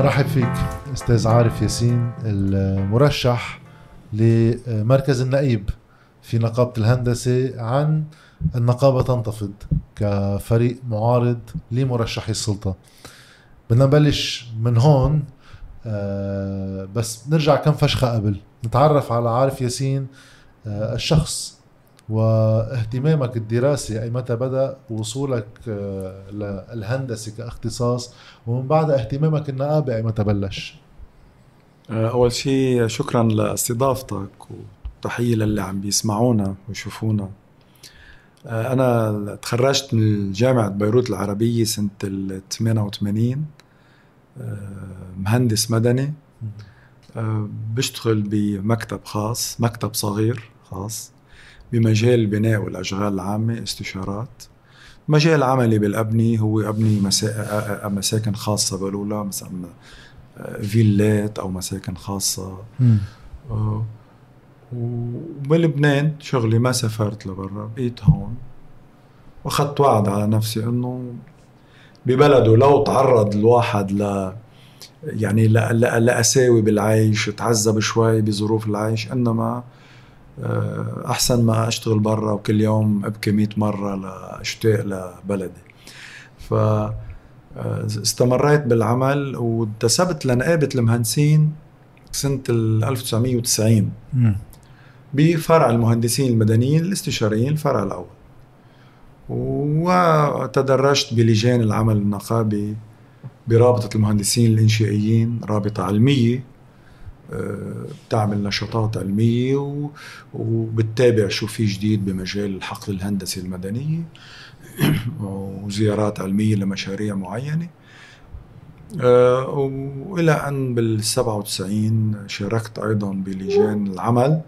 مرحب فيك أستاذ عارف ياسين المرشح لمركز النقيب في نقابة الهندسة عن النقابة تنتفض كفريق معارض لمرشحي السلطة. بدنا نبلش من هون آه، بس نرجع كم فشخة قبل. نتعرف على عارف ياسين آه، الشخص واهتمامك الدراسي أي متى بدأ وصولك آه، للهندسه كاختصاص ومن بعد اهتمامك النقابه أي متى بلش؟ آه، أول شيء شكرا لاستضافتك وتحية للي عم بيسمعونا ويشوفونا. آه، أنا تخرجت من جامعة بيروت العربية سنة ال 88 مهندس مدني. بشتغل بمكتب خاص مكتب صغير خاص. بمجال البناء والاشغال العامة استشارات. مجال عملي بالأبني هو أبني مساكن خاصة بقولوا مثلا فيلات أو مساكن خاصة. آه، وبلبنان شغلي ما سافرت لبرا بقيت هون. وأخذت وعد على نفسي إنه ببلده لو تعرض الواحد ل يعني لأساوي بالعيش تعذب شوي بظروف العيش إنما آه، أحسن ما أشتغل برا وكل يوم أبكي 100 مرة لأشتاق لبلدي. ف آه، استمريت بالعمل وانتسبت لنقابة المهندسين سنة 1990 بفرع المهندسين المدنيين الاستشاريين الفرع الأول. وتدرجت بلجان العمل النقابي برابطة المهندسين الإنشائيين رابطة علمية. بتعمل نشاطات علمية وبتتابع شو في جديد بمجال الحقل الهندسي المدنية وزيارات علمية لمشاريع معينة. آه، وإلى أن بال 97 شاركت أيضا بلجان العمل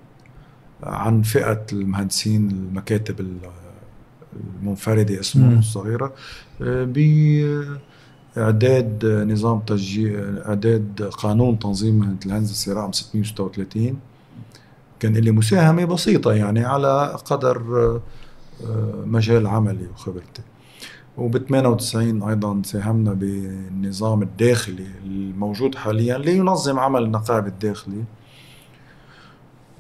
عن فئة المهندسين المكاتب المنفردة اسمهم الصغيرة آه، إعداد نظام تسجيل إعداد قانون تنظيم مهنه الهندسه رقم 636 كان لي مساهمة بسيطة يعني على قدر آه، مجال عملي وخبرتي. وب 98 أيضا ساهمنا بالنظام الداخلي الموجود حاليا لينظم عمل النقابة الداخلي.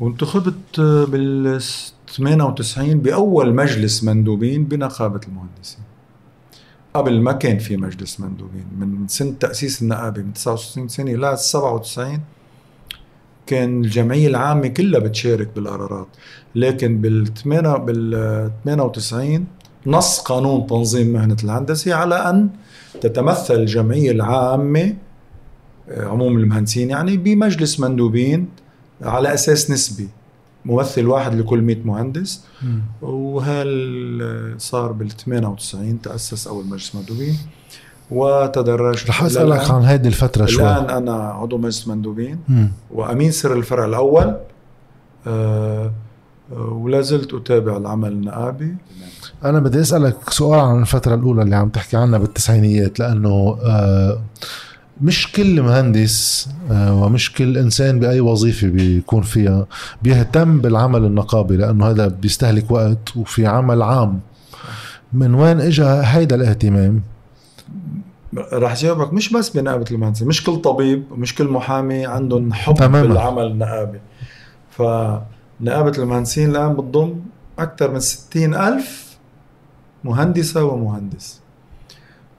وانتخبت بال 98 بأول مجلس مندوبين بنقابة المهندسين. قبل ما كان في مجلس مندوبين. من سنة تأسيس النقابة من 69 سنة ل 97 كان الجمعية العامة كلها بتشارك بالقرارات. لكن بال بال 98 نص قانون تنظيم مهنة الهندسة على أن تتمثل الجمعية العامة آه، عموم المهندسين يعني بمجلس مندوبين على أساس نسبي. ممثل واحد لكل 100 مهندس. وهال صار بال 98 تأسس أول مجلس مندوبين. وتدرجت رح أسألك عن هذه الفترة شوي. الآن أنا عضو مجلس مندوبين. مم. وأمين سر الفرع الأول. آه, آه، ولا زلت أتابع العمل النقابي أنا بدي أسألك سؤال عن الفترة الأولى اللي عم تحكي عنها بالتسعينيات لأنه آه مش كل مهندس آه، ومش كل إنسان بأي وظيفة بيكون فيها بيهتم بالعمل النقابي لأنه هذا بيستهلك وقت وفي عمل عام. من وين اجى هيدا الاهتمام؟ رح جاوبك مش بس بنقابة المهندسين مش كل طبيب ومش كل محامي عندهم حب تماما. بالعمل النقابي. فنقابة المهندسين الآن بتضم أكثر من ستين ألف مهندسة ومهندس.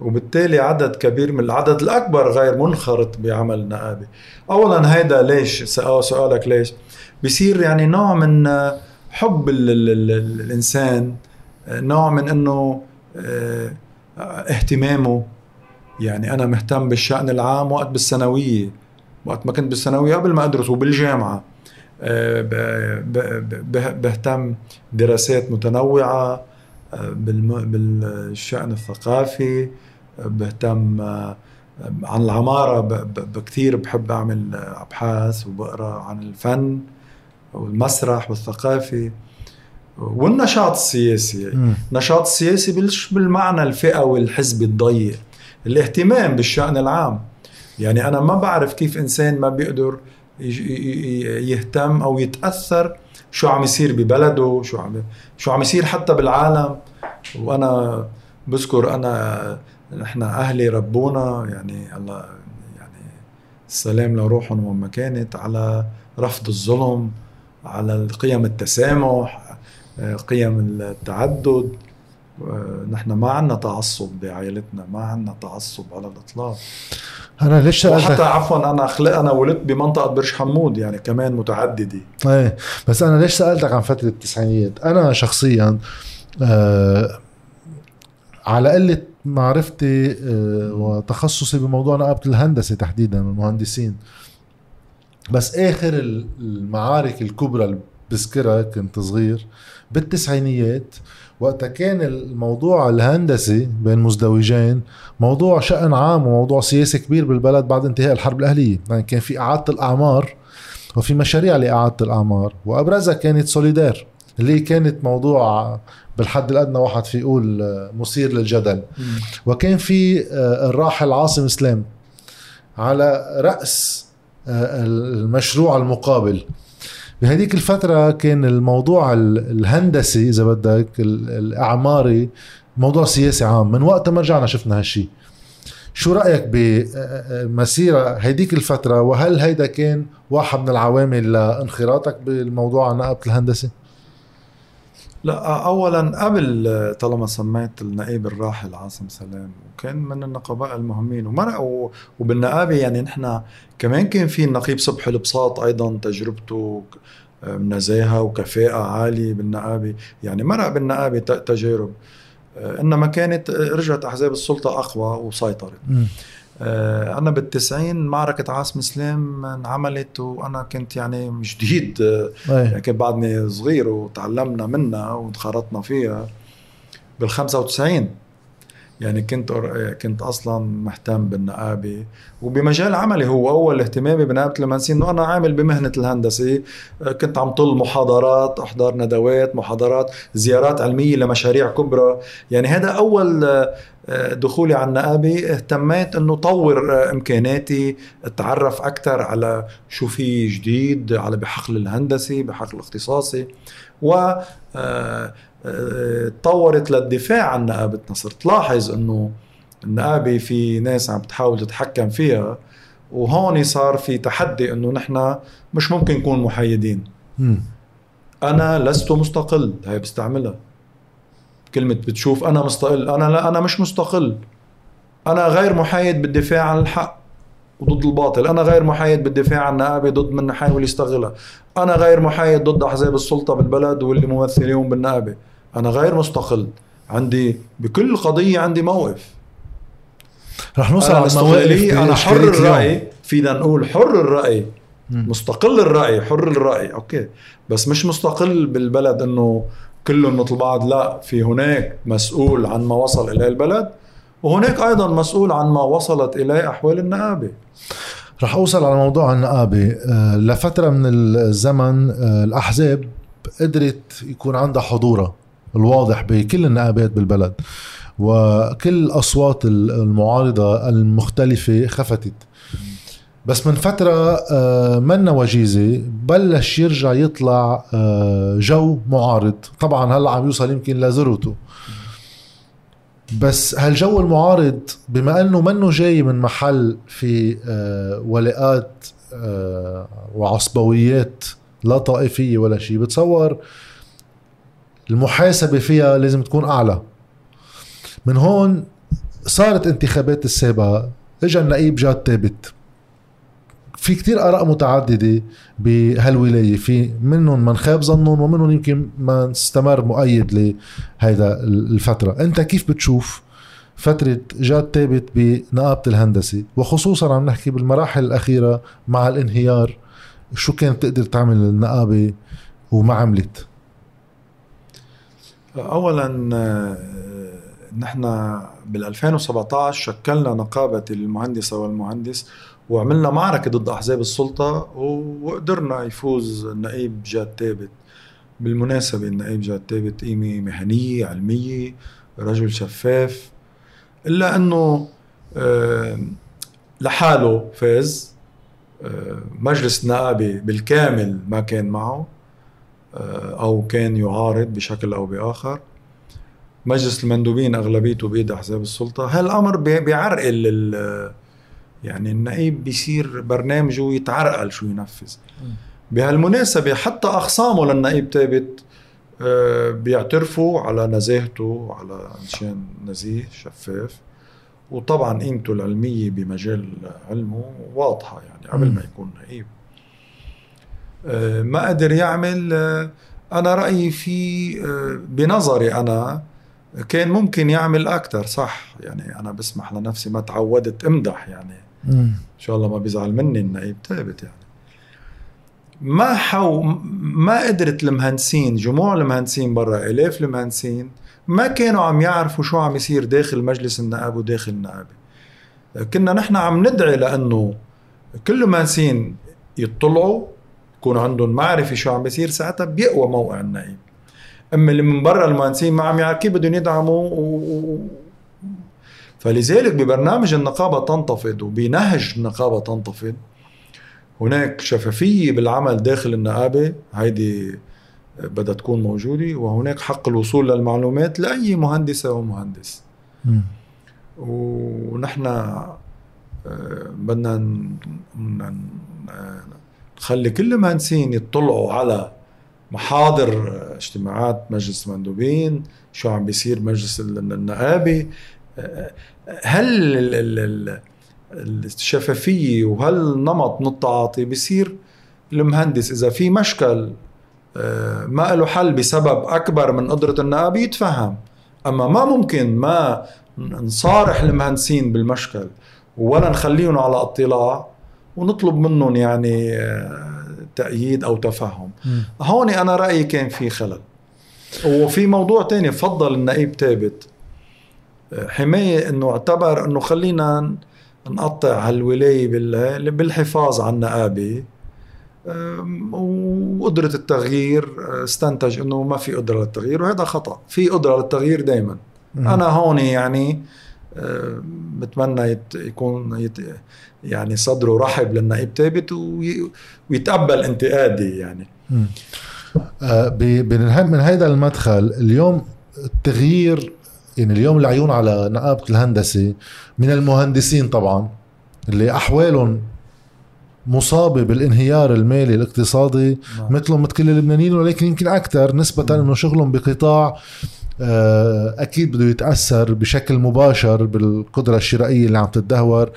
وبالتالي عدد كبير من العدد الأكبر غير منخرط بعمل النقابه اولا هيدا ليش؟ سؤالك ليش؟ بصير يعني نوع من حب ال ال ال الإنسان نوع من إنه آه، اهتمامه. يعني أنا مهتم بالشأن العام وقت بالثانوية. وقت ما كنت بالثانوية قبل ما أدرس وبالجامعة. آه، بهتم دراسات متنوعة آه، بالشأن الثقافي بهتم عن العمارة بكثير بحب أعمل أبحاث وبقرأ عن الفن والمسرح والثقافي والنشاط السياسي. النشاط السياسي مش بالمعنى الفئوي الحزبي الضيق الاهتمام بالشأن العام. يعني أنا ما بعرف كيف إنسان ما بيقدر يهتم أو يتأثر شو عم يصير ببلده شو عم شو عم يصير حتى بالعالم. وأنا بذكر أنا نحن أهلي ربونا يعني الله يعني السلام لروحهم وما كانت على رفض الظلم على قيم التسامح قيم التعدد. نحن ما عندنا تعصب بعائلتنا ما عندنا تعصب على الإطلاق. أنا ليش وحتى عفوا أنا خلق أنا ولدت بمنطقة برج حمود يعني كمان متعددة. إيه بس أنا ليش سألتك عن فترة التسعينيات؟ أنا شخصيا آه على قلة معرفتي آه وتخصصي بموضوع نقابة الهندسة تحديدا المهندسين. بس آخر المعارك الكبرى اللي بذكرها كنت صغير بالتسعينيات وقتها كان الموضوع الهندسي بين مزدوجين موضوع شأن عام وموضوع سياسي كبير بالبلد بعد انتهاء الحرب الأهلية. يعني كان في إعادة الأعمار وفي مشاريع لإعادة الأعمار وأبرزها كانت سوليدار. اللي كانت موضوع بالحد الأدنى واحد في يقول مثير للجدل. وكان في آه، الراحل عاصم سلام على رأس آه، المشروع المقابل. بهذيك الفترة كان الموضوع الهندسي إذا بدك الإعماري موضوع سياسي عام. من وقت ما رجعنا شفنا هالشي. شو رأيك بمسيرة هيديك الفترة؟ وهل هيدا كان واحد من العوامل لانخراطك بالموضوع عن نقابة الهندسة؟ لا اولا قبل طالما سميت النقيب الراحل عاصم سلام وكان من النقباء المهمين ومرق وبالنقابة يعني نحن كمان كان في النقيب صبحي البساط أيضا تجربته نزاهة وكفاءة عالية بالنقابة. يعني مرق بالنقابة تجارب. إنما كانت رجعت أحزاب السلطة أقوى وسيطرت. آه، أنا بالتسعين معركة عاصم سلام انعملت وأنا كنت يعني جديد آه، يعني كنت بعدني صغير وتعلمنا منها وانخرطنا فيها. بال 95 يعني كنت كنت أصلا مهتم بالنقابة. وبمجال عملي هو أول اهتمامي بنقابة المهندسين إنه أنا عامل بمهنة الهندسة. كنت عم طل محاضرات احضر ندوات محاضرات زيارات علمية لمشاريع كبرى. يعني هذا أول آه، دخولي على النقابة. اهتميت إنه طور آه، إمكاناتي أتعرف أكثر على شو في جديد على بحقل الهندسي بحقل الاختصاصي. و آه، تطورت للدفاع عن نقابتنا صرت تلاحظ إنه النقابة في ناس عم تحاول تتحكم فيها وهون صار في تحدي إنه نحن مش ممكن نكون محايدين. م. أنا لست مستقل هي بستعملها. كلمة بتشوف أنا مستقل أنا لا أنا مش مستقل. أنا غير محايد بالدفاع عن الحق وضد الباطل. أنا غير محايد بالدفاع عن النقابة ضد من يحاول يستغلها. أنا غير محايد ضد أحزاب السلطة بالبلد واللي ممثلين بالنقابة. أنا غير مستقل. عندي بكل قضية عندي موقف. رح نوصل على المواقف أنا حر الرأي فينا نقول حر الرأي. مستقل الرأي حر الرأي. أوكي. بس مش مستقل بالبلد إنه كلهم مثل بعض لا. في هناك مسؤول عن ما وصل إليه البلد وهناك أيضا مسؤول عن ما وصلت إليه أحوال النقابة. رح أوصل على موضوع النقابة. آه، لفترة من الزمن آه، الأحزاب قدرت يكون عندها حضورها الواضح بكل النقابات بالبلد وكل الاصوات المعارضة المختلفة خفتت. بس من فترة آه، منا وجيزة بلش يرجع يطلع آه، جو معارض. طبعا هلأ عم يوصل يمكن لذروته بس هالجو المعارض بما إنه منه جاي من محل في آه، ولاءات وعصبويات لا طائفية ولا شيء بتصور المحاسبة فيها لازم تكون أعلى. من هون صارت انتخابات السابقة اجى النقيب جاد ثابت في كتير آراء متعددة بهالولاية. في منهم من خاب ظنهم ومنهم يمكن من استمر مؤيد لهيدا الفترة. أنت كيف بتشوف فترة جاد ثابت بنقابة الهندسة؟ وخصوصا عم نحكي بالمراحل الأخيرة مع الانهيار شو كانت تقدر تعمل النقابة وما عملت؟ أولا آه، نحن بال 2017 شكلنا نقابة المهندسة والمهندس وعملنا معركة ضد أحزاب السلطة وقدرنا يفوز النقيب جاد ثابت. بالمناسبة النقيب جاد ثابت قيمة مهنية علمية رجل شفاف. إلا أنه لحاله فاز مجلس النقابة بالكامل ما كان معه. أو كان يعارض بشكل أو بآخر. مجلس المندوبين أغلبيته بإيد أحزاب السلطة. هالأمر بيعرقل يعني النقيب بيصير برنامجه يتعرقل شو ينفذ. بهالمناسبة حتى أخصامه للنقيب ثابت آه، بيعترفوا على نزاهته على انشان نزيه شفاف. وطبعا قيمته العلمية بمجال علمه واضحة يعني قبل ما يكون نقيب آه، ما قدر يعمل آه، أنا رأيي في بنظري أنا كان ممكن يعمل أكثر صح؟ يعني أنا بسمح لنفسي ما تعودت امدح يعني. إن شاء الله ما بيزعل مني النقيب ثابت يعني. ما حو ما قدرت المهندسين جموع المهندسين برا آلاف المهندسين ما كانوا عم يعرفوا شو عم يصير داخل مجلس النقاب وداخل النقابة. كنا نحن عم ندعي لأنه كل المهندسين يطلعوا يكون عندهم معرفة شو عم بيصير ساعتها بيقوى موقع النقيب أما اللي من برا المهندسين ما عم يعرفوا كيف بدهم يدعموا و... فلذلك ببرنامج النقابة تنتفض وبنهج النقابة تنتفض. هناك شفافية بالعمل داخل النقابة هيدي بدها تكون موجودة وهناك حق الوصول للمعلومات لأي مهندسة ومهندس. ونحن آه، بدنا نخلي كل المهندسين يطلعوا على محاضر اجتماعات مجلس المندوبين شو عم بيصير مجلس النقابة. آه، هل الشفافية وهالنمط من التعاطي بصير المهندس إذا في مشكل آه، ما له حل بسبب أكبر من قدرة النقابة يتفهم. أما ما ممكن ما نصارح المهندسين بالمشكل ولا نخليهم على اطلاع ونطلب منهم يعني آه، تأييد أو تفهم. هون أنا رأيي كان في خلل. وفي موضوع تاني فضل النقيب ثابت. آه، حماية أنه اعتبر أنه خلينا نقطع هالولاية بالحفاظ على النقابة. وقدرة التغيير آه، استنتج إنه ما في قدرة للتغيير وهذا خطأ. في قدرة للتغيير دائما أنا هون يعني بتمنى يكون يت يعني صدره رحب للنقيب ثابت ويتقبل انتقادي يعني. آه، من هذا المدخل اليوم التغيير يعني اليوم العيون على نقابة الهندسة من المهندسين طبعا اللي أحوالهم مصابة بالانهيار المالي الاقتصادي نعم. مثلهم مثل كل اللبنانيين ولكن يمكن أكثر نسبة أنه شغلهم بقطاع آه، أكيد بده يتأثر بشكل مباشر بالقدرة الشرائية اللي عم تتدهور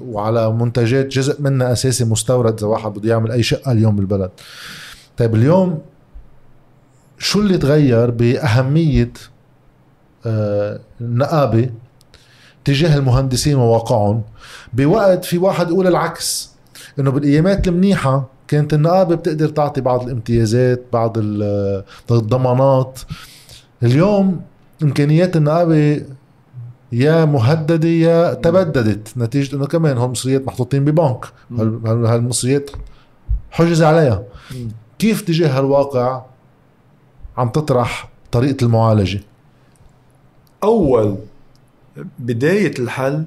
وعلى منتجات جزء منها أساسي مستورد إذا واحد بده يعمل أي شقة اليوم بالبلد. طيب شو اللي تغير بأهمية النقابه تجاه المهندسين وواقعهم؟ بوقت في واحد يقول العكس إنه بالأيامات المنيحة كانت النقابة بتقدر تعطي بعض الامتيازات بعض الضمانات اليوم إمكانيات النقابة يا مهددة يا تبددت نتيجة إنه كمان هالمصريات محطوطين ببنك. هالمصريات حجز عليها. كيف تجاه هالواقع عم تطرح طريقة المعالجة؟ أول بداية الحل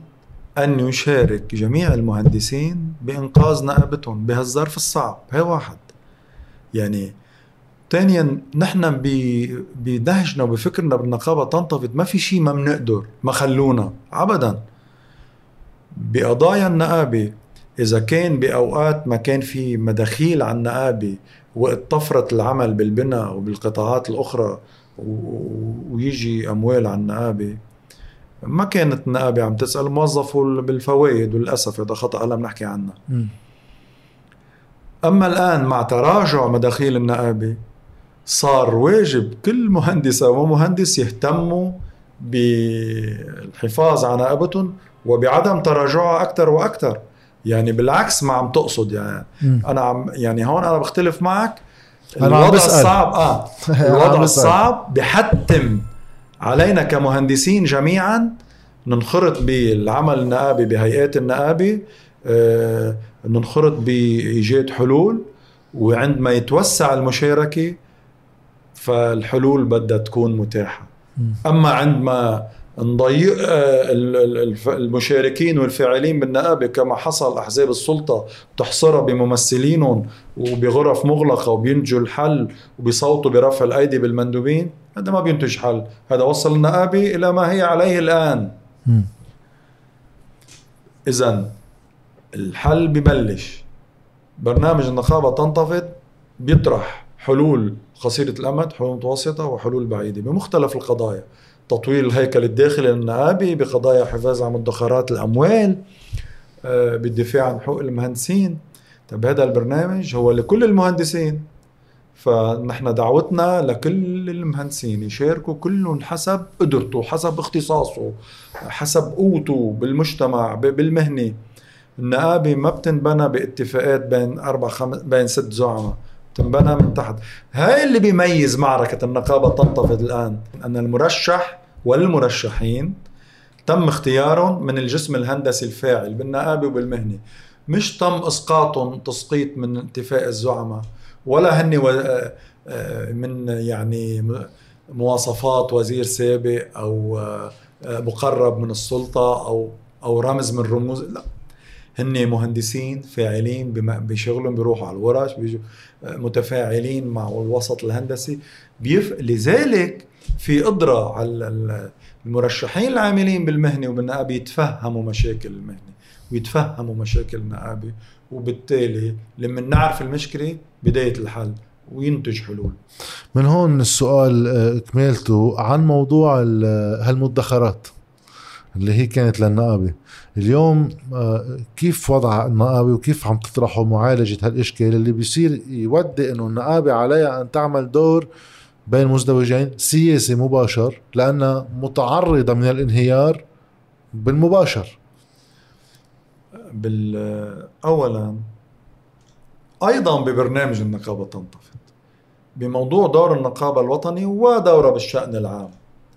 أن يشارك جميع المهندسين بإنقاذ نقابتهم بهالظرف الصعب. هي واحد. يعني ثانيا نحن بنهجنا وبفكرنا بالنقابة تنتفض. ما في شيء ما بنقدر ما خلونا أبدا. بقضايا النقابة إذا كان بأوقات ما كان في مداخيل على النقابة وقت طفرت العمل بالبناء وبالقطاعات الأخرى ويجي أموال على النقابة ما كانت النقابة عم تسأل موظفه بالفوائد وللاسف هذا خطأ هلا بنحكي عنه أما الآن مع تراجع مداخيل النقابة صار واجب كل مهندسة ومهندس يهتموا بالحفاظ على نقابتهم وبعدم تراجعها أكثر وأكثر يعني بالعكس ما عم تقصد. يعني م. أنا عم يعني هون أنا بختلف معك. الوضع الصعب آه. الوضع الصعب بحتم علينا كمهندسين جميعا ننخرط بالعمل النقابي بهيئات النقابه آه ننخرط بإيجاد حلول. وعندما يتوسع المشاركة فالحلول بدها تكون متاحة. أما عندما نضيق آه، المشاركين والفاعلين بالنقابة كما حصل أحزاب السلطة تحصرها بممثلينهم وبغرف مغلقة وبينتجوا الحل وبيصوتوا برفع الأيدي بالمندوبين هذا ما بينتج حل. هذا وصل النقابة إلى ما هي عليه الآن. اذا الحل ببلش. برنامج النقابة تنتفض بيطرح حلول قصيره الأمد حلول متوسطة وحلول بعيدة. بمختلف القضايا. تطوير الهيكل الداخلي للنقابه بقضايا حفاظ على مدخرات الأموال آه، بالدفاع عن حقوق المهندسين. طيب هذا البرنامج هو لكل المهندسين. فنحن دعوتنا لكل المهندسين يشاركوا كلهم حسب قدرته حسب اختصاصه حسب قوته بالمجتمع بالمهنة. النقابه ما بتنبنى باتفاقات بين أربع خمس بين ست زعماء. تنبنى من تحت. هاي اللي بيميز معركة النقابة تنتفض الآن أن المرشح والمرشحين تم اختيارهم من الجسم الهندسي الفاعل بالنقابة وبالمهنة مش تم إسقاطهم تسقيط من اتفاق الزعماء ولا هن آه، آه، من يعني مواصفات وزير سابق أو آه، مقرب من السلطة أو أو رمز من رموز. لا. هن مهندسين فاعلين بشغلهم بيروحوا على الورش بيجوا متفاعلين مع الوسط الهندسي. بيف... لذلك في قدرة على المرشحين العاملين بالمهنة وبالنقابة يتفهموا مشاكل المهنة ويتفهموا مشاكل النقابة وبالتالي لما نعرف المشكلة بداية الحل وينتج حلول. من هون السؤال آه، كمالته عن موضوع هالمدخرات. اللي هي كانت للنقابة. اليوم آه، كيف وضع النقابة وكيف عم تطرحوا معالجة هالإشكال اللي بيصير يودي أنه النقابة عليها أن تعمل دور بين مزدوجين سياسي مباشر لأنها متعرضة من الانهيار بالمباشر. بال اولا أيضا ببرنامج النقابة تنتفض بموضوع دور النقابة الوطني ودورها بالشأن العام.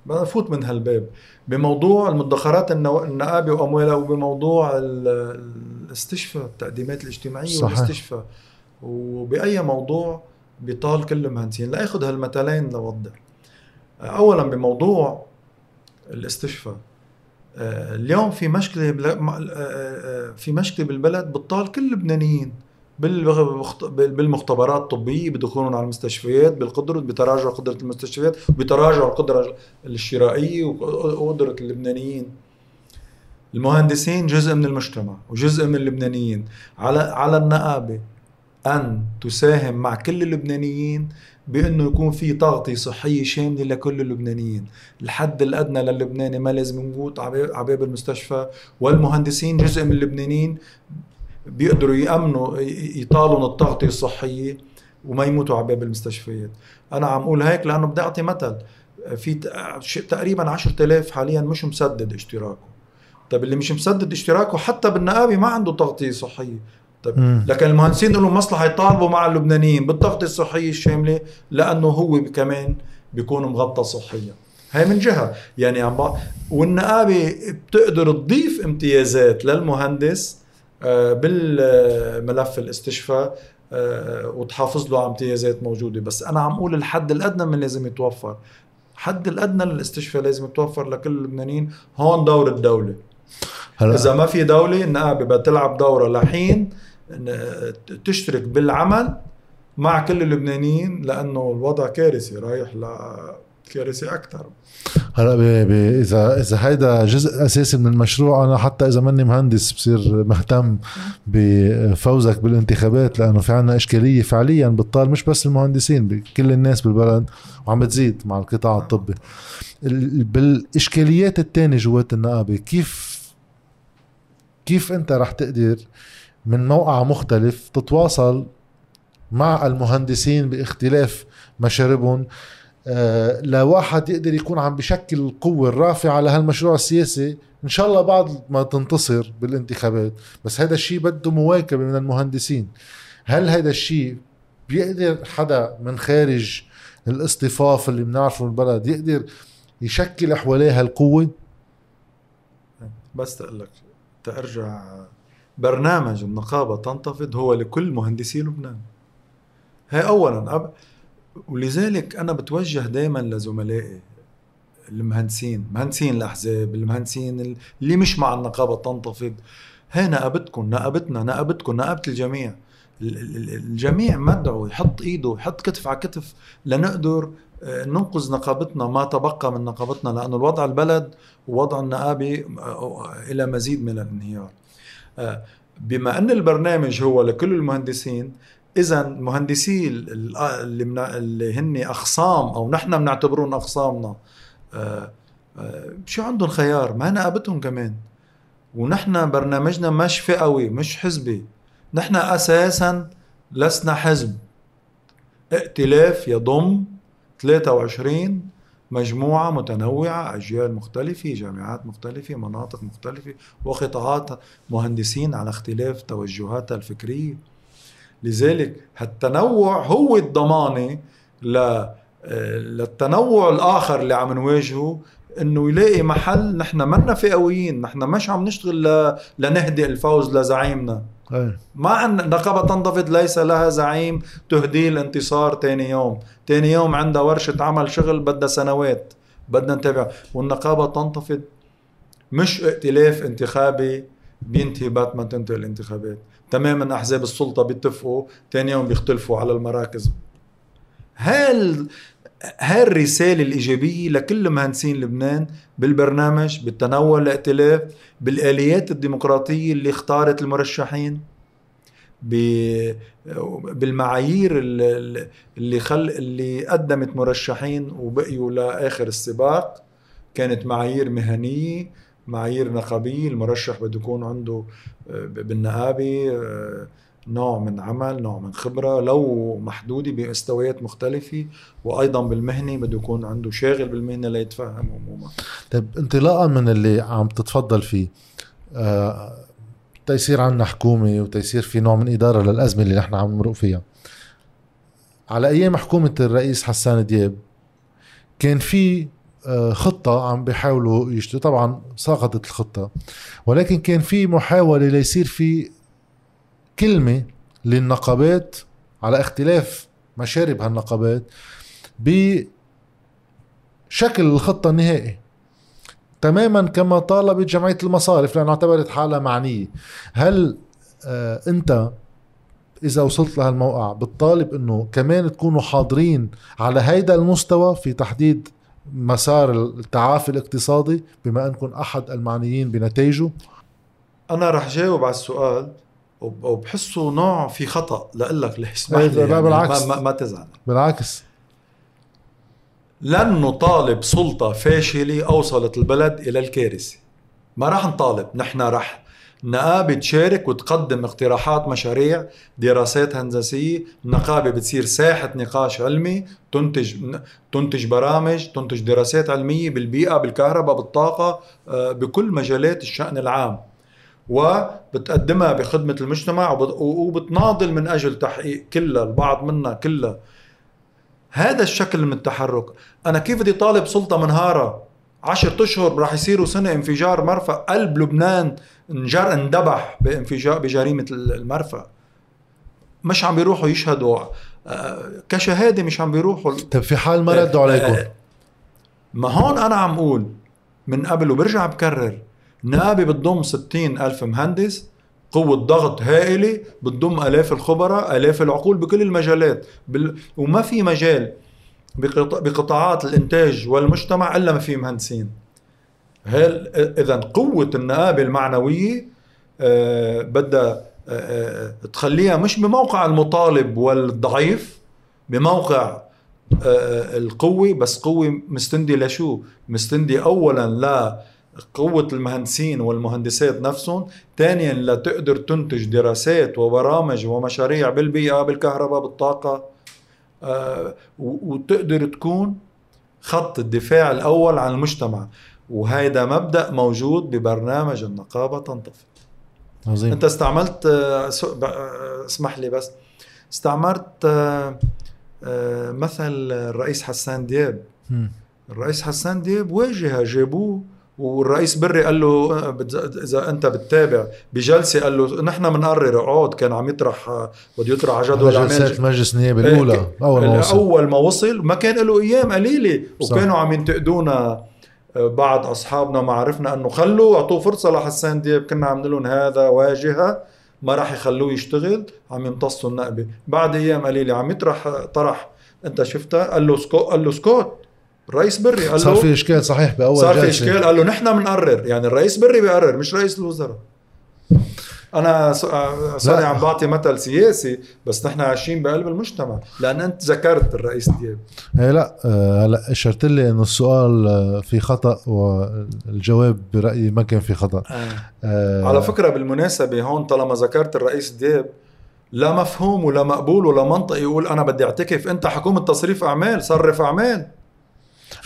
بفوت من هالباب. بموضوع المدخرات النقابة وأموالها وبموضوع الاستشفاء التقديمات الاجتماعية صحيح. والاستشفاء. وبأي موضوع بيطال كل المهندسين. لأخذ هالمثلين لوضح اولا بموضوع الاستشفاء. آه، اليوم في مشكلة آه، آه، في مشكلة بالبلد بتطال كل اللبنانيين. بالمختبرات الطبية بدخولهم على المستشفيات بالقدره بتراجع قدرة المستشفيات بتراجع القدرة الشرائية وقدرة اللبنانيين. المهندسين جزء من المجتمع وجزء من اللبنانيين. على على النقابة أن تساهم مع كل اللبنانيين بأنه يكون في تغطية صحية شاملة لكل اللبنانيين، الحد الأدنى للبناني ما لازم يموت على باب المستشفى. والمهندسين جزء من اللبنانيين بيقدروا يأمنوا يطالوا التغطيه الصحيه وما يموتوا على باب المستشفيات. أنا عم أقول هيك لأنه بدي أعطي مثل. في تقريبا 10000 حاليا مش مسدد اشتراكه. طيب اللي مش مسدد اشتراكه حتى بالنقابة ما عنده تغطيه صحيه طيب لكن المهندسين لهم مصلحة يطالبوا مع اللبنانيين بالتغطيه الصحيه الشاملة لأنه هو كمان بيكون مغطى صحيا. هاي من جهة. يعني عم والنقابة بتقدر تضيف امتيازات للمهندس بالملف الاستشفاء آه، وتحافظ له على امتيازات موجودة. بس أنا عم أقول الحد الأدنى من لازم يتوفر. الحد الأدنى للاستشفاء لازم يتوفر لكل اللبنانيين. هون دور الدولة. هلا. إذا ما في دولة النقابة بدها تلعب دورها لحين تشترك بالعمل مع كل اللبنانيين لأنه الوضع كارثي رايح لكارثه أكثر. هلا اذا إذا هيدا جزء أساسي من المشروع أنا حتى إذا ماني مهندس بصير مهتم بفوزك بالانتخابات لأنه في عنا إشكالية فعليا بتطال مش بس المهندسين بكل الناس بالبلد وعم بتزيد مع القطاع الطبي. بالإشكاليات الثانية جوات النقابة كيف كيف أنت رح تقدر من موقع مختلف تتواصل مع المهندسين باختلاف مشاربهم؟ لواحد يقدر يكون عم بشكل القوة الرافعة لهالمشروع السياسي إن شاء الله بعد ما تنتصر بالانتخابات. بس هذا الشيء بده مواكبة من المهندسين. هل هذا الشيء بيقدر حدا من خارج الاصطفاف اللي بنعرفه من البلد يقدر يشكل حواليه هالقوة؟ بس تقول لك ترجع برنامج النقابة تنتفض هو لكل مهندسي لبنان. هي أولا أب... ولذلك أنا بتوجه دائما لزملائي المهندسين مهندسين الأحزاب المهندسين اللي مش مع النقابة تنتفض. هي نقابتكم نقابتنا نقابتكم نقابة الجميع. الجميع مدعو يحط إيده يحط كتف على كتف لنقدر آه، ننقذ نقابتنا ما تبقى من نقابتنا لأنه الوضع البلد ووضع النقابه آه، إلى مزيد من الانهيار. آه، بما أن البرنامج هو لكل المهندسين اذا مهندسي اللي, من اللي هن أخصام أو نحن بنعتبرهم أخصامنا آه، آه، شو عندهم خيار؟ ما نقابتهم كمان. ونحن برنامجنا مش فئوي مش حزبي. نحن أساسا لسنا حزب. ائتلاف يضم 23 مجموعة متنوعة أجيال مختلفة جامعات مختلفة مناطق مختلفة وقطاعات مهندسين على اختلاف توجهاتها الفكرية. لذلك هالتنوع هو الضمانة ل للتنوع الآخر اللي عم نواجهه إنه يلاقي محل نحن منا فئويين نحن مش عم نشتغل ل... لنهدي الفوز لزعيمنا. ما أن نقابة تنضفض ليس لها زعيم تهدي الانتصار تاني يوم. تاني يوم عندها ورشة عمل شغل بدها سنوات بدنا نتابع. والنقابة تنتفض مش ائتلاف انتخابي بينتهي بعد ما تنتهي الانتخابات. تماما أحزاب السلطة بيتفقوا ثاني يوم بيختلفوا على المراكز. هل هاي الرسالة الإيجابية لكل مهندسين لبنان بالبرنامج بالتنوع الائتلاف بالآليات الديمقراطية اللي اختارت المرشحين بالمعايير اللي خل اللي قدمت مرشحين وبقيوا لآخر السباق. كانت معايير مهنية معايير نقابية المرشح بده يكون عنده آه، بالنقابة آه، نوع من عمل نوع من خبرة. لو محدودة بمستويات مختلفة وأيضا بالمهنة بده يكون عنده شاغل بالمهنة ليتفهم عموما. طيب انطلاقا من اللي عم تتفضل فيه آه تيصير عنا حكومة وتيصير في نوع من إدارة للأزمة اللي نحن عم نمرق فيها. على أيام حكومة الرئيس حسان دياب كان في خطة عم بيحاولوا يشتروا طبعا سقطت الخطة. ولكن كان في محاولة ليصير في كلمة للنقابات على اختلاف مشارب هالنقابات بشكل الخطة النهائي. تماما كما طالبت جمعيه المصارف لأنه اعتبرت حالها معنية. هل آه أنت إذا وصلت لهالموقع بتطالب إنه كمان تكونوا حاضرين على هيدا المستوى في تحديد مسار التعافي الاقتصادي بما انكم أحد المعنيين بنتائجه أنا رح جاوب على السؤال وبحسه نوع في خطأ لك اسمح لي يعني بالعكس. ما, ما تزعل. بالعكس. لن نطالب سلطة فاشلة أوصلت البلد إلى الكارثة. ما راح نطالب نحن راح النقابة تشارك وتقدم اقتراحات مشاريع دراسات هندسية. النقابة بتصير ساحة نقاش علمي تنتج تنتج برامج تنتج دراسات علمية بالبيئة بالكهرباء بالطاقة آه، بكل مجالات الشأن العام. وبتقدمها بخدمة المجتمع وبتناضل من أجل تحقيق كلها البعض منها كلها هذا الشكل من التحرك. أنا كيف بدي طالب سلطة منهارة عشرة أشهر رح يصيروا سنة انفجار مرفأ قلب لبنان. انجر اندبح بانفجار بجريمة المرفأ. مش عم بيروحوا يشهدوا. آه، كشهادة مش عم بيروحوا. طيب في حال ما ردوا عليكم؟ آه، ما هون أنا عم أقول من قبل وبرجع بكرر نقابة بتضم ستين ألف مهندس قوة ضغط هائلة بتضم آلاف الخبراء آلاف العقول بكل المجالات. بال... وما في مجال بقطاعات الإنتاج والمجتمع إلا ما في مهندسين. هل إذا قوة النقابة المعنوية آه بدها آه, آه، تخليها مش بموقع المطالب والضعيف بموقع القوة بس قوة مستندة لشو؟ مستندة أولا لا قوة المهندسين والمهندسات نفسهم ثانيا لتقدر تنتج دراسات وبرامج ومشاريع بالبيئة بالكهرباء بالطاقة وتقدر تكون خط الدفاع الأول عن المجتمع. وهيدا مبدأ موجود ببرنامج النقابة تنطفئ عظيم. أنت استعملت آه، آه، اسمح لي بس. استعملت آه، مثل الرئيس حسان دياب. الرئيس حسان دياب واجه جابوه والرئيس بري قال له إذا أنت بتتابع بجلسة قال له نحن بنقرر اقعد كان عم يطرح بده يطرح على جدول جلسات مجلس النيابه الأولى إيه، أول ما وصل اول ما وصل ما كان له أيام قليلة وكانوا عم ينتقدونا. بعض أصحابنا ما عرفنا أنه خلوا أعطوه فرصة لحسان دياب كنا عم لهم هذا واجهة ما راح يخلوه يشتغل عم يمتصوا النقمة. بعد أيام قليلة عم يطرح طرح أنت شفتها؟ قال له سكوت قال له سكوت الرئيس بري قال له صار في إشكال صحيح بأول صار في إشكال قال له نحن بنقرر يعني الرئيس بري بيقرر مش رئيس الوزراء. أنا سوري عم بعطي مثل سياسي بس نحن عايشين بقلب المجتمع. لأن أنت ذكرت الرئيس دياب. إيه لا آه، هلأ إشرت لي إنه السؤال آه، في خطأ والجواب برأيي ما كان في خطأ. آه. آه على فكرة بالمناسبة هون طالما ذكرت الرئيس دياب لا مفهوم ولا مقبول ولا منطقي يقول أنا بدي أعتكف أنت حكومة تصريف أعمال صرف أعمال.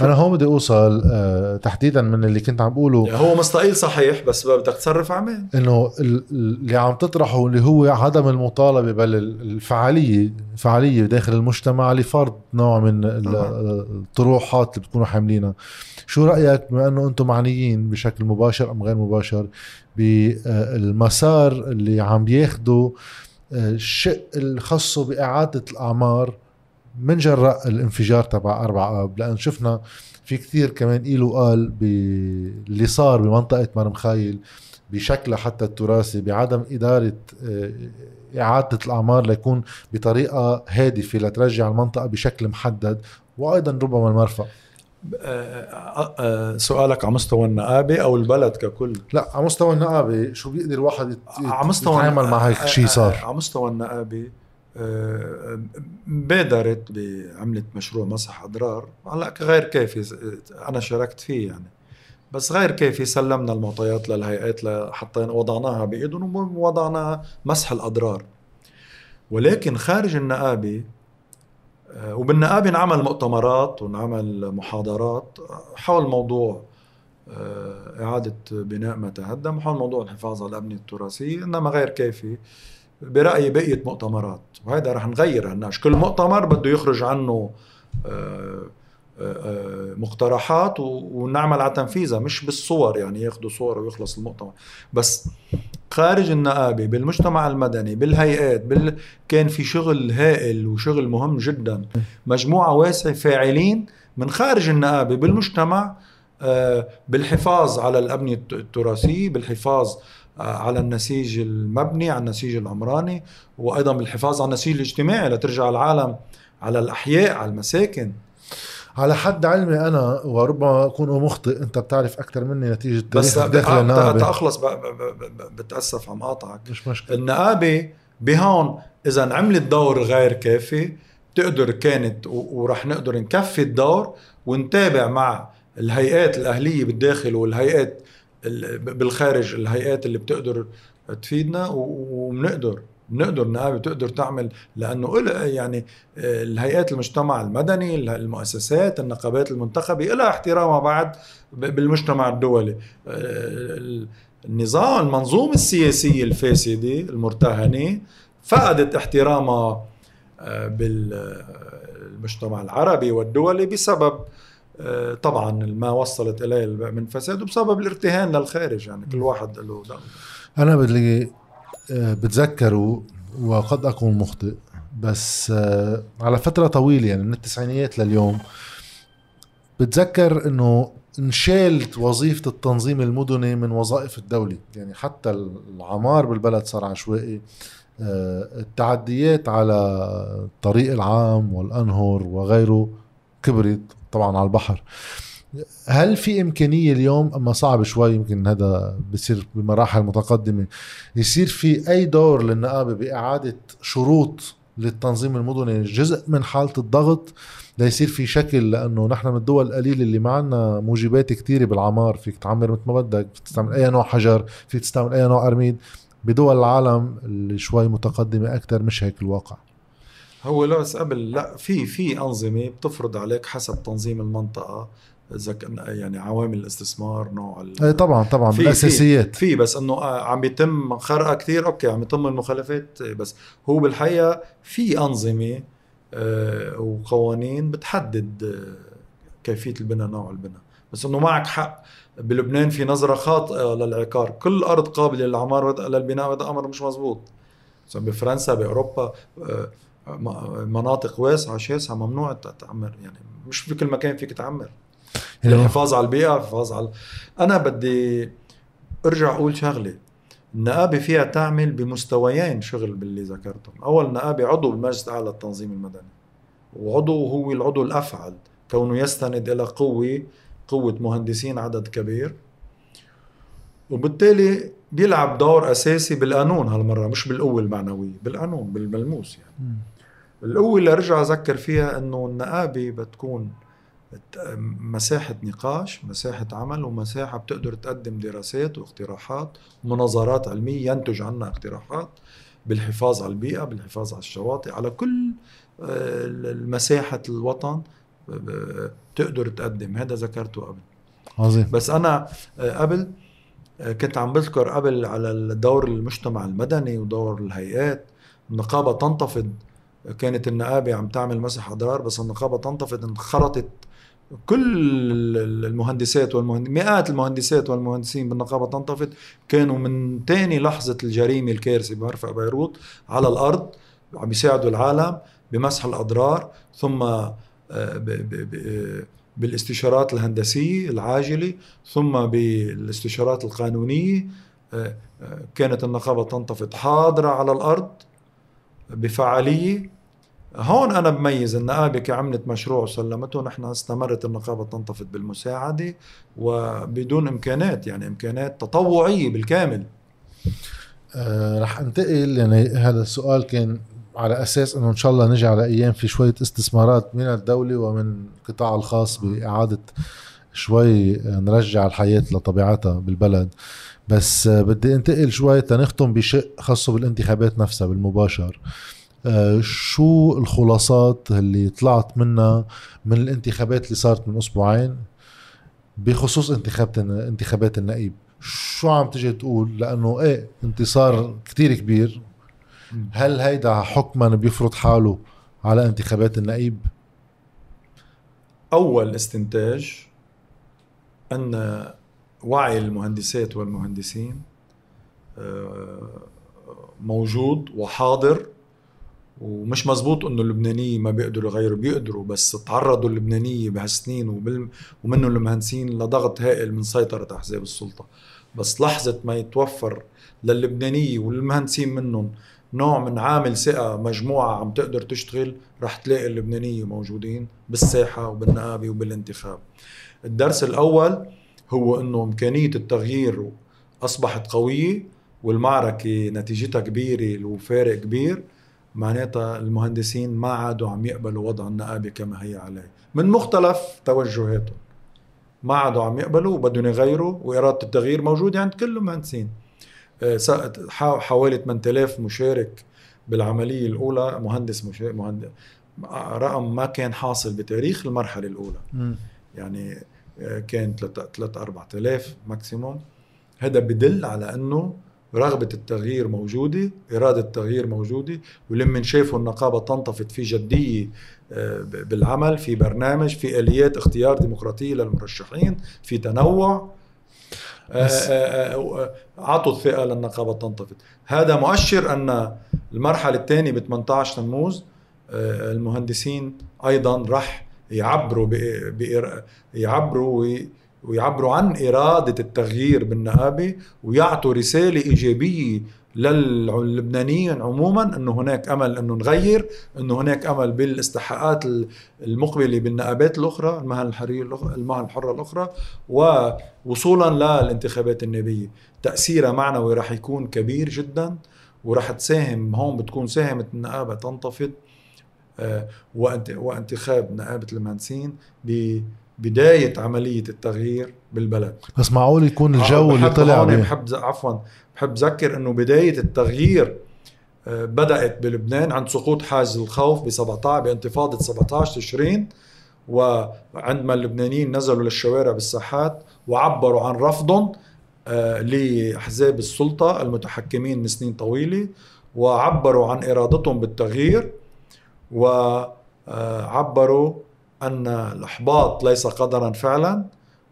أنا هون بدي أوصل آه تحديدا من اللي كنت عم بقوله. يعني هو مستقيل صحيح بس بدك تصرف اعمال إنه اللي عم تطرحه اللي هو عدم المطالبة بل الفعالية فعالية داخل المجتمع لفرض نوع من الطروحات اللي بتكونوا حاملينها. شو رأيك بما إنه أنتم معنيين بشكل مباشر أم غير مباشر بالمسار اللي عم بياخده الشق الخاص بإعادة الأعمار من جراء الانفجار تبع أربع آب؟ لأن شفنا في كثير كمان إيلو قال باللي صار بمنطقة مرمخايل بشكلها حتى التراثي بعدم إدارة آه، إعادة الأعمار ليكون بطريقة هادفة لترجع المنطقة بشكل محدد وأيضا ربما المرفأ. آه، آه، سؤالك على مستوى النقابة أو البلد ككل؟ لا على مستوى النقابة شو بيقدر الواحد يتعامل مع هيك شيء صار؟ على مستوى النقابة بادرت بعملت مشروع مسح أضرار. هلا غير كافي أنا شاركت فيه يعني. بس غير كافي سلمنا المعطيات للهيئات حطينا وضعناها بايدهم ووضعنا مسح الأضرار. ولكن خارج النقابة آه، وبالنقابة انعمل مؤتمرات ونعمل محاضرات حول موضوع آه، إعادة بناء ما تهدم وحول موضوع الحفاظ على الأبنية التراثية إنما غير كافي برأيي بقية مؤتمرات. وهذا رح نغير هالناش كل مؤتمر بده يخرج عنه آه، مقترحات ونعمل على تنفيذها مش بالصور يعني ياخذوا صور ويخلص المؤتمر. بس خارج النقابة بالمجتمع المدني بالهيئات بال... كان في شغل هائل وشغل مهم جدا. مجموعة واسعة فاعلين من خارج النقابة بالمجتمع آه، بالحفاظ على الابنيه التراثيه بالحفاظ آه، على النسيج المبني على النسيج العمراني وأيضا بالحفاظ على النسيج الاجتماعي لترجع العالم على الأحياء على المساكن. على حد علمي أنا وربما أكون مخطئ أنت بتعرف أكثر مني نتيجة بس داخل النقابه تخلص بتأسف عم قاطعك مش مشكلة. النقابه بهون إذا عملت دور غير كافي بتقدر كانت ورح نقدر نكفي الدور ونتابع مع الهيئات الأهلية بالداخل والهيئات بالخارج الهيئات اللي بتقدر تفيدنا وبنقدر بنقدر النقابه تقدر تعمل لأنه يعني آه، الهيئات المجتمع المدني المؤسسات النقابات المنتخبة لها احترامها بعد بالمجتمع الدولي. آه، النظام المنظومة السياسية الفاسدة المرتهنة فقدت احترامها آه، بالمجتمع العربي والدولي بسبب طبعا ما وصلت إليه من فساد وبسبب الارتهان للخارج يعني كل واحد له دعوه أنا بدي آه، بتذكروا وقد أكون مخطئ بس آه، على فترة طويلة يعني من التسعينيات لليوم بتذكر إنه انشالت وظيفة التنظيم المدني من وظائف الدولة. يعني حتى العمار بالبلد صار عشوائي. آه، التعديات على الطريق العام والأنهر وغيره كبرت. طبعا على البحر. هل في إمكانية اليوم أما صعب شوي يمكن هذا بصير بمراحل متقدمة يصير في أي دور للنقابة بإعادة شروط للتنظيم المدني؟ جزء من حالة الضغط ليصير في شكل لأنه نحن من الدول القليلة اللي ما عندنا موجبات كثيره بالعمار. فيك تعمر مثل ما بدك فيك تستعمل أي نوع حجر فيك تستعمل أي نوع أرميد. بدول العالم اللي شوي متقدمة أكثر مش هيك الواقع. هو لا قبل لا في في أنظمة بتفرض عليك حسب تنظيم المنطقة يعني عوامل الاستثمار نوع اي طبعا طبعا في بالاساسيات في, في بس إنه آه، عم بيتم خرقة كثير أوكي عم يتم المخالفات بس هو بالحقيقة في أنظمة آه، وقوانين بتحدد آه، كيفية البناء نوع البناء. بس إنه معك حق بلبنان في نظرة خاطئة للعقار. كل أرض قابلة للعمار للبناء هذا أمر مش مزبوط بفرنسا بأوروبا مناطق واسعة شاسعه ممنوع تعمر يعني مش في كل مكان فيك تعمر الحفاظ على البيئة الحفاظ على أنا بدي أرجع أقول شغله النقابه فيها تعمل بمستويين شغل باللي ذكرتهم. أول نقابه عضو بالمجلس الأعلى للتنظيم المدني. وعضو هو العضو الأفعل كونه يستند إلى قوة قوة مهندسين عدد كبير. وبالتالي بيلعب دور أساسي بالقانون هالمرة مش بالقوة المعنوية بالقانون بالملموس يعني. القوة اللي ارجع أذكر فيها إنه النقابة بتكون مساحة نقاش مساحة عمل ومساحة بتقدر تقدم دراسات واقتراحات ومناظرات علمية ينتج عنها اقتراحات بالحفاظ على البيئة بالحفاظ على الشواطئ على كل آه، المساحة الوطن تقدر تقدم. هذا ذكرته قبل. عظيم. بس أنا آه، قبل آه، كنت عم بذكر قبل على دور المجتمع المدني ودور الهيئات النقابة تنتفض كانت النقابة عم تعمل مسح أضرار بس النقابة تنتفض انخرطت كل المهندسات والمهندسين مئات المهندسات والمهندسين بالنقابة تنتفض. كانوا من تاني لحظة الجريمة الكارثة بمرفأ بيروت على الأرض عم يساعدوا العالم بمسح الأضرار ثم آه، بالاستشارات الهندسية العاجلة ثم بالاستشارات القانونية. آه، آه، كانت النقابة تنتفض. حاضرة على الأرض بفعالية هون أنا بميز النقابه كعملت مشروع وسلمته نحن استمرت النقابة تنتفض بالمساعدة وبدون إمكانات يعني إمكانات تطوعية بالكامل. آه رح انتقل يعني هذا السؤال كان على أساس إنه إن شاء الله نجي على أيام في شوية استثمارات من الدولة ومن القطاع الخاص بإعادة شوي نرجع الحياة لطبيعتها بالبلد. بس آه بدي انتقل شوي تنختم بشق خاصه بالانتخابات نفسها بالمباشر. آه، شو الخلاصات اللي طلعت منها من الانتخابات اللي صارت من أسبوعين؟ بخصوص انتخابات انتخابات النقيب شو عم تجي تقول؟ لأنه إيه انتصار كتير كبير. هل هيدا حكما بيفرض حاله على انتخابات النقيب أول استنتاج أن وعي المهندسات والمهندسين آه، موجود وحاضر. ومش مزبوط إنه اللبنانية ما بيقدروا يغيروا بيقدروا بس تعرضوا اللبنانية بهالسنين. ومنهم المهندسين لضغط هائل من سيطرة أحزاب السلطة بس لحظة ما يتوفر للبنانية والمهندسين منهم نوع من عامل ثقة مجموعة عم تقدر تشتغل رح تلاقي اللبنانية موجودين بالساحة وبالنقابة وبالانتخاب الدرس الأول هو أنه إمكانية التغيير أصبحت قوية والمعركة نتيجتها كبيرة وفارق كبير معناتها المهندسين ما عادوا عم يقبلوا وضع النقابة كما هي عليه. من مختلف توجهاتهم. ما عادوا عم يقبلوا وبدهم يغيروا وإرادة التغيير موجودة عند كل المهندسين. آه، حوالي 8000 مشارك بالعملية الأولى مهندس مشارك مهندس رقم ما كان حاصل بتاريخ المرحلة الأولى. م. يعني آه، كان 3 4000 ماكسيموم هذا بدل على إنه رغبة التغيير موجودة إرادة التغيير موجودة ولما شافوا النقابة تنتفض في جدية آه، بالعمل في برنامج في آليات اختيار ديمقراطية للمرشحين في تنوع. آه، آه، أعطوا الثقة للنقابة تنتفض هذا مؤشر أن المرحلة الثانية ب 18 تموز المهندسين أيضا رح يعبروا يعبروا ويعبروا عن إرادة التغيير بالنقابة ويعطوا رسالة إيجابية للبنانيين عموما إنه هناك أمل إنه نغير إنه هناك أمل بالاستحقاقات المقبلة بالنقابات الأخرى المهن الحرية المهن الحرة الأخرى ووصولا للانتخابات النيابيه تأثيرها معنوي راح يكون كبير جدا وراح تساهم هون بتكون ساهمت النقابه تنتفض آه، وانتخاب نقابه المهندسين بداية عملية التغيير بالبلد. بس معقول يكون الجو اللي طلع عليه؟ بحب عفوا بحب ذكر إنه بداية التغيير آه، بدأت بلبنان عند سقوط حاجز الخوف ب 17 بانتفاضة 17 تشرين وعندما اللبنانيين نزلوا للشوارع بالساحات وعبروا عن رفضهم آه، لأحزاب السلطة المتحكمين من سنين طويلة وعبروا عن إرادتهم بالتغيير وعبروا أن الإحباط ليس قدرا فعلا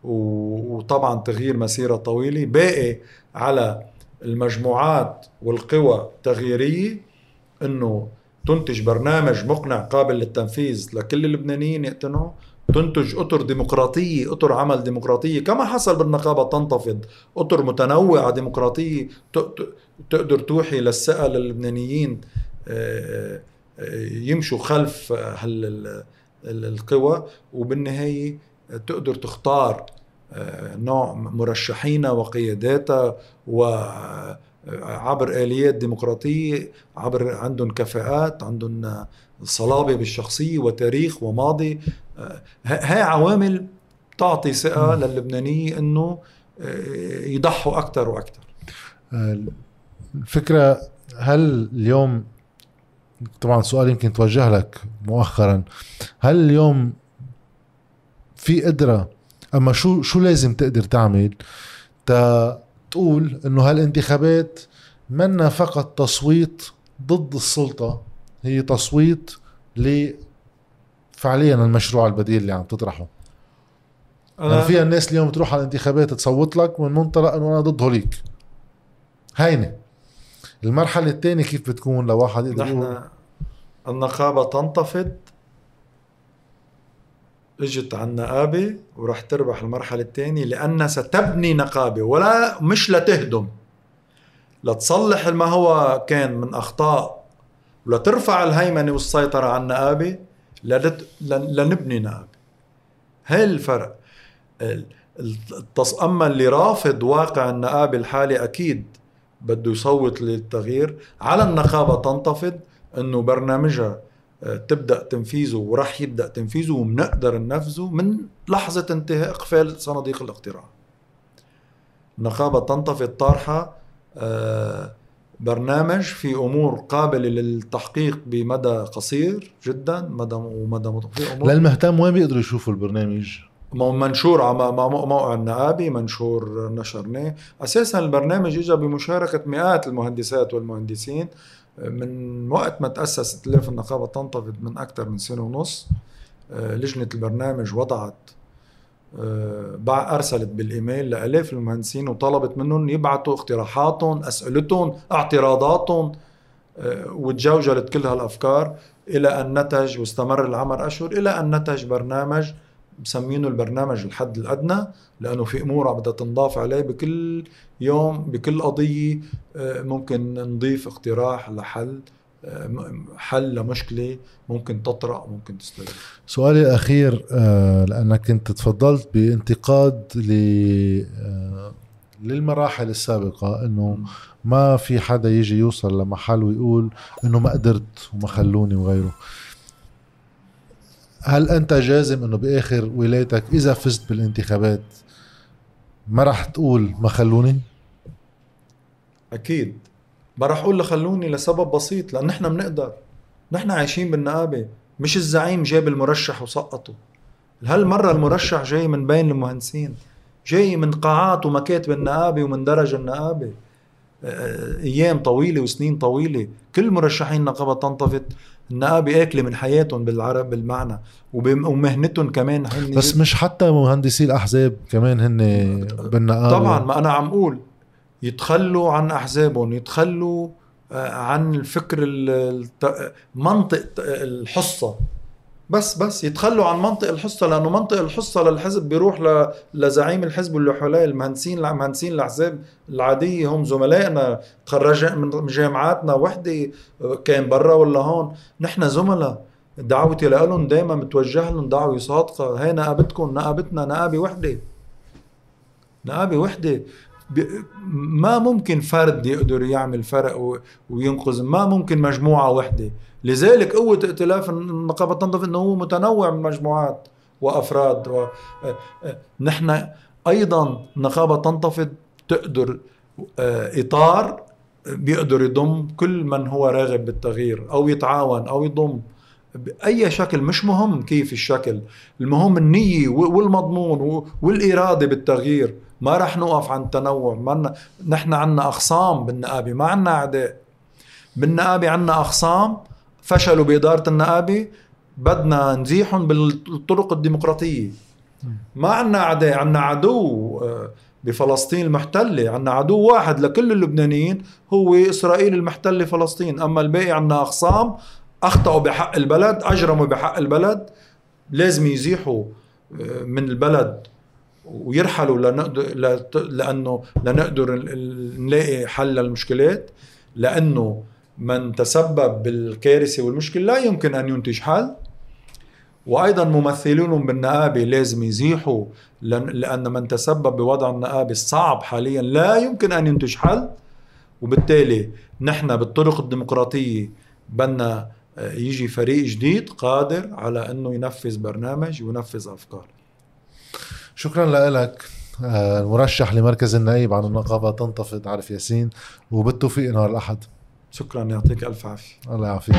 وطبعا تغيير مسيرة طويلة. باقي على المجموعات والقوى التغييريه إنه تنتج برنامج مقنع قابل للتنفيذ لكل اللبنانيين يقتنعوا. تنتج أطر ديمقراطية أطر عمل ديمقراطية. كما حصل بالنقابة تنتفض أطر متنوعة ديمقراطية تقدر توحي للثقة للبنانيين آه، آه، يمشوا خلف هال القوى وبالنهاية تقدر تختار نوع مرشحينا وقياداتها وعبر آليات ديمقراطية عبر عندهم كفاءات عندهم صلابة بالشخصية وتاريخ وماضي. هاي عوامل تعطي ثقة للبنانية إنه يضحوا أكثر وأكثر الفكرة هل اليوم طبعا سؤال يمكن توجه لك مؤخرا. هل اليوم في قدرة أما شو شو لازم تقدر تعمل؟ تقول إنه هالانتخابات منا فقط تصويت ضد السلطة هي تصويت ل فعليا المشروع البديل اللي عم تطرحه. أنا يعني فيها الناس اليوم تروح على الانتخابات تصوت لك من منطلق إنه أنا ضد هوليك هينة. المرحلة الثانية كيف بتكون لو واحد يقدر نحن النقابة تنتفض إجت على النقابه وراح تربح المرحلة الثانية لأنها ستبني نقابة ولا مش لتهدم لتصلح ما هو كان من أخطاء ولترفع الهيمنة والسيطرة على النقابه لنبني نقابة. هاي الفرق. التص... أما اللي رافض واقع النقابه الحالي أكيد بده يصوت للتغيير على النقابه تنتفض إنه برنامجها آه، تبدأ تنفيذه وراح يبدأ تنفيذه وبنقدر ننفذه من لحظة انتهاء إقفال صناديق الاقتراع. النقابه تنتفض طارحة آه، برنامج في أمور قابلة للتحقيق بمدى قصير جدا مدى ومدى في أمور للمهتم وين بيقدروا يشوفوا البرنامج؟ منشور موقع النقابي منشور نشرناه أساسا البرنامج اجى بمشاركة مئات المهندسات والمهندسين. من وقت ما تاسس ائتلاف النقابة تنتفض من أكثر من سنة ونص آه، لجنة البرنامج وضعت آه، أرسلت بالإيميل لآلاف المهندسين وطلبت منهم يبعثوا اقتراحاتهم أسئلتهم اعتراضاتهم آه، وتجوجلت كل هالأفكار إلى أن نتج واستمر العمل أشهر إلى أن نتج برنامج مسمينه البرنامج الحد الأدنى لأنه في أمور بدها تنضاف عليه بكل يوم بكل قضية آه، ممكن نضيف اقتراح لحل آه، حل لمشكلة ممكن تطرأ ممكن تستمر سؤالي الأخير آه، لأنك كنت تفضلت بانتقاد ل للمراحل السابقة إنه ما في حدا يجي يوصل لمحل ويقول إنه ما قدرت وما خلوني وغيره. هل أنت جازم إنه بآخر ولايتك إذا فزت بالانتخابات ما راح تقول ما خلوني؟ أكيد. ما راح أقول لخلوني لسبب بسيط لأن نحن بنقدر. نحن عايشين بالنقابة. مش الزعيم جاب المرشح وسقطه. هالمره المرشح جاي من بين المهندسين؟ جاي من قاعات ومكاتب النقابة ومن درج النقابة. أيام طويلة وسنين طويلة. كل مرشحين النقابه تنطفت. النقابه اكله من حياتهم بالعرب بالمعنى ومهنتهم كمان هن بس مش حتى مهندسي الأحزاب كمان هن بالنقابه طبعا ما أنا عم أقول يتخلوا عن أحزابهم يتخلوا آه، عن الفكر منطق الحصة. بس بس يتخلوا عن منطق الحصة لأنه منطق الحصة للحزب بيروح لزعيم الحزب واللي حواليه المهندسين المهندسين الأحزاب العادية هم زملائنا تخرج من جامعاتنا وحدة كان برا ولا هون. نحن زملاء دعوتي لهم دائما بتوجه لهم دعوة صادقة. هي نقابتكم نقابتنا نقابة وحدة. نقابة وحدة. ما ممكن فرد يقدر يعمل فرق وينقذ ما ممكن مجموعة وحدة. لذلك قوة ائتلاف النقابة تنظف إنه هو متنوع من مجموعات وأفراد و... نحن أيضا النقابة تنتفض تقدر آه، إطار بيقدر يضم كل من هو راغب بالتغيير أو يتعاون أو يضم بأي شكل مش مهم كيف الشكل. المهم النية والمضمون والإرادة بالتغيير. ما رح نوقف عن التنوع ما نحن عنا أخصام بالنقابة ما عنا أعداء. بالنقابة عنا أخصام فشلوا بإدارة النقابة بدنا نزيحهم بالطرق الديمقراطية. ما عنا أعداء عنا عدو آه، بفلسطين المحتلة عنا عدو واحد لكل اللبنانيين هو إسرائيل المحتلة فلسطين. أما الباقي عنا أخصام أخطأوا بحق البلد أجرموا بحق البلد لازم يزيحوا آه، من البلد. ويرحلوا لنقدر لأنه لنقدر نلاقي حل للمشكلات لأنه من تسبب بالكارثة والمشكلة لا يمكن أن ينتج حل. وأيضا ممثلونهم بالنقابة لازم يزيحوا لأن من تسبب بوضع النقابة الصعب حاليا لا يمكن أن ينتج حل. وبالتالي نحن بالطرق الديمقراطية بدنا آه، يجي فريق جديد قادر على إنه ينفذ برنامج وينفذ أفكار. شكرا لك آه، المرشح لمركز النائب عن النقابة تنتفض عارف ياسين وبالتوفيق نهار الأحد. شكرا يعطيك ألف عافية. الله يعافيك.